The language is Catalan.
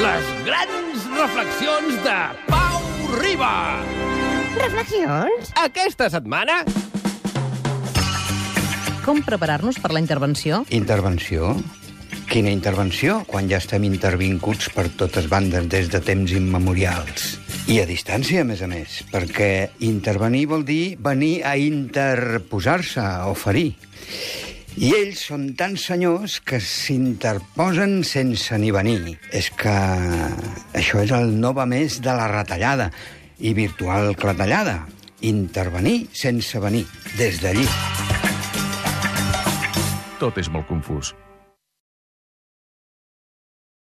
Les grans reflexions de Pau Riba. Reflexions? Aquesta setmana... Com preparar-nos per la intervenció? Intervenció? Quina intervenció? Quan ja estem intervinguts per totes bandes des de temps immemorials. I a distància, a més a més, perquè intervenir vol dir venir a interposar-se, a oferir. I ells són tan senyors que s'interposen sense ni venir. És que això és el nova més de la retallada i virtual clatellada. Intervenir sense venir, des d'allí. Tot és molt confús.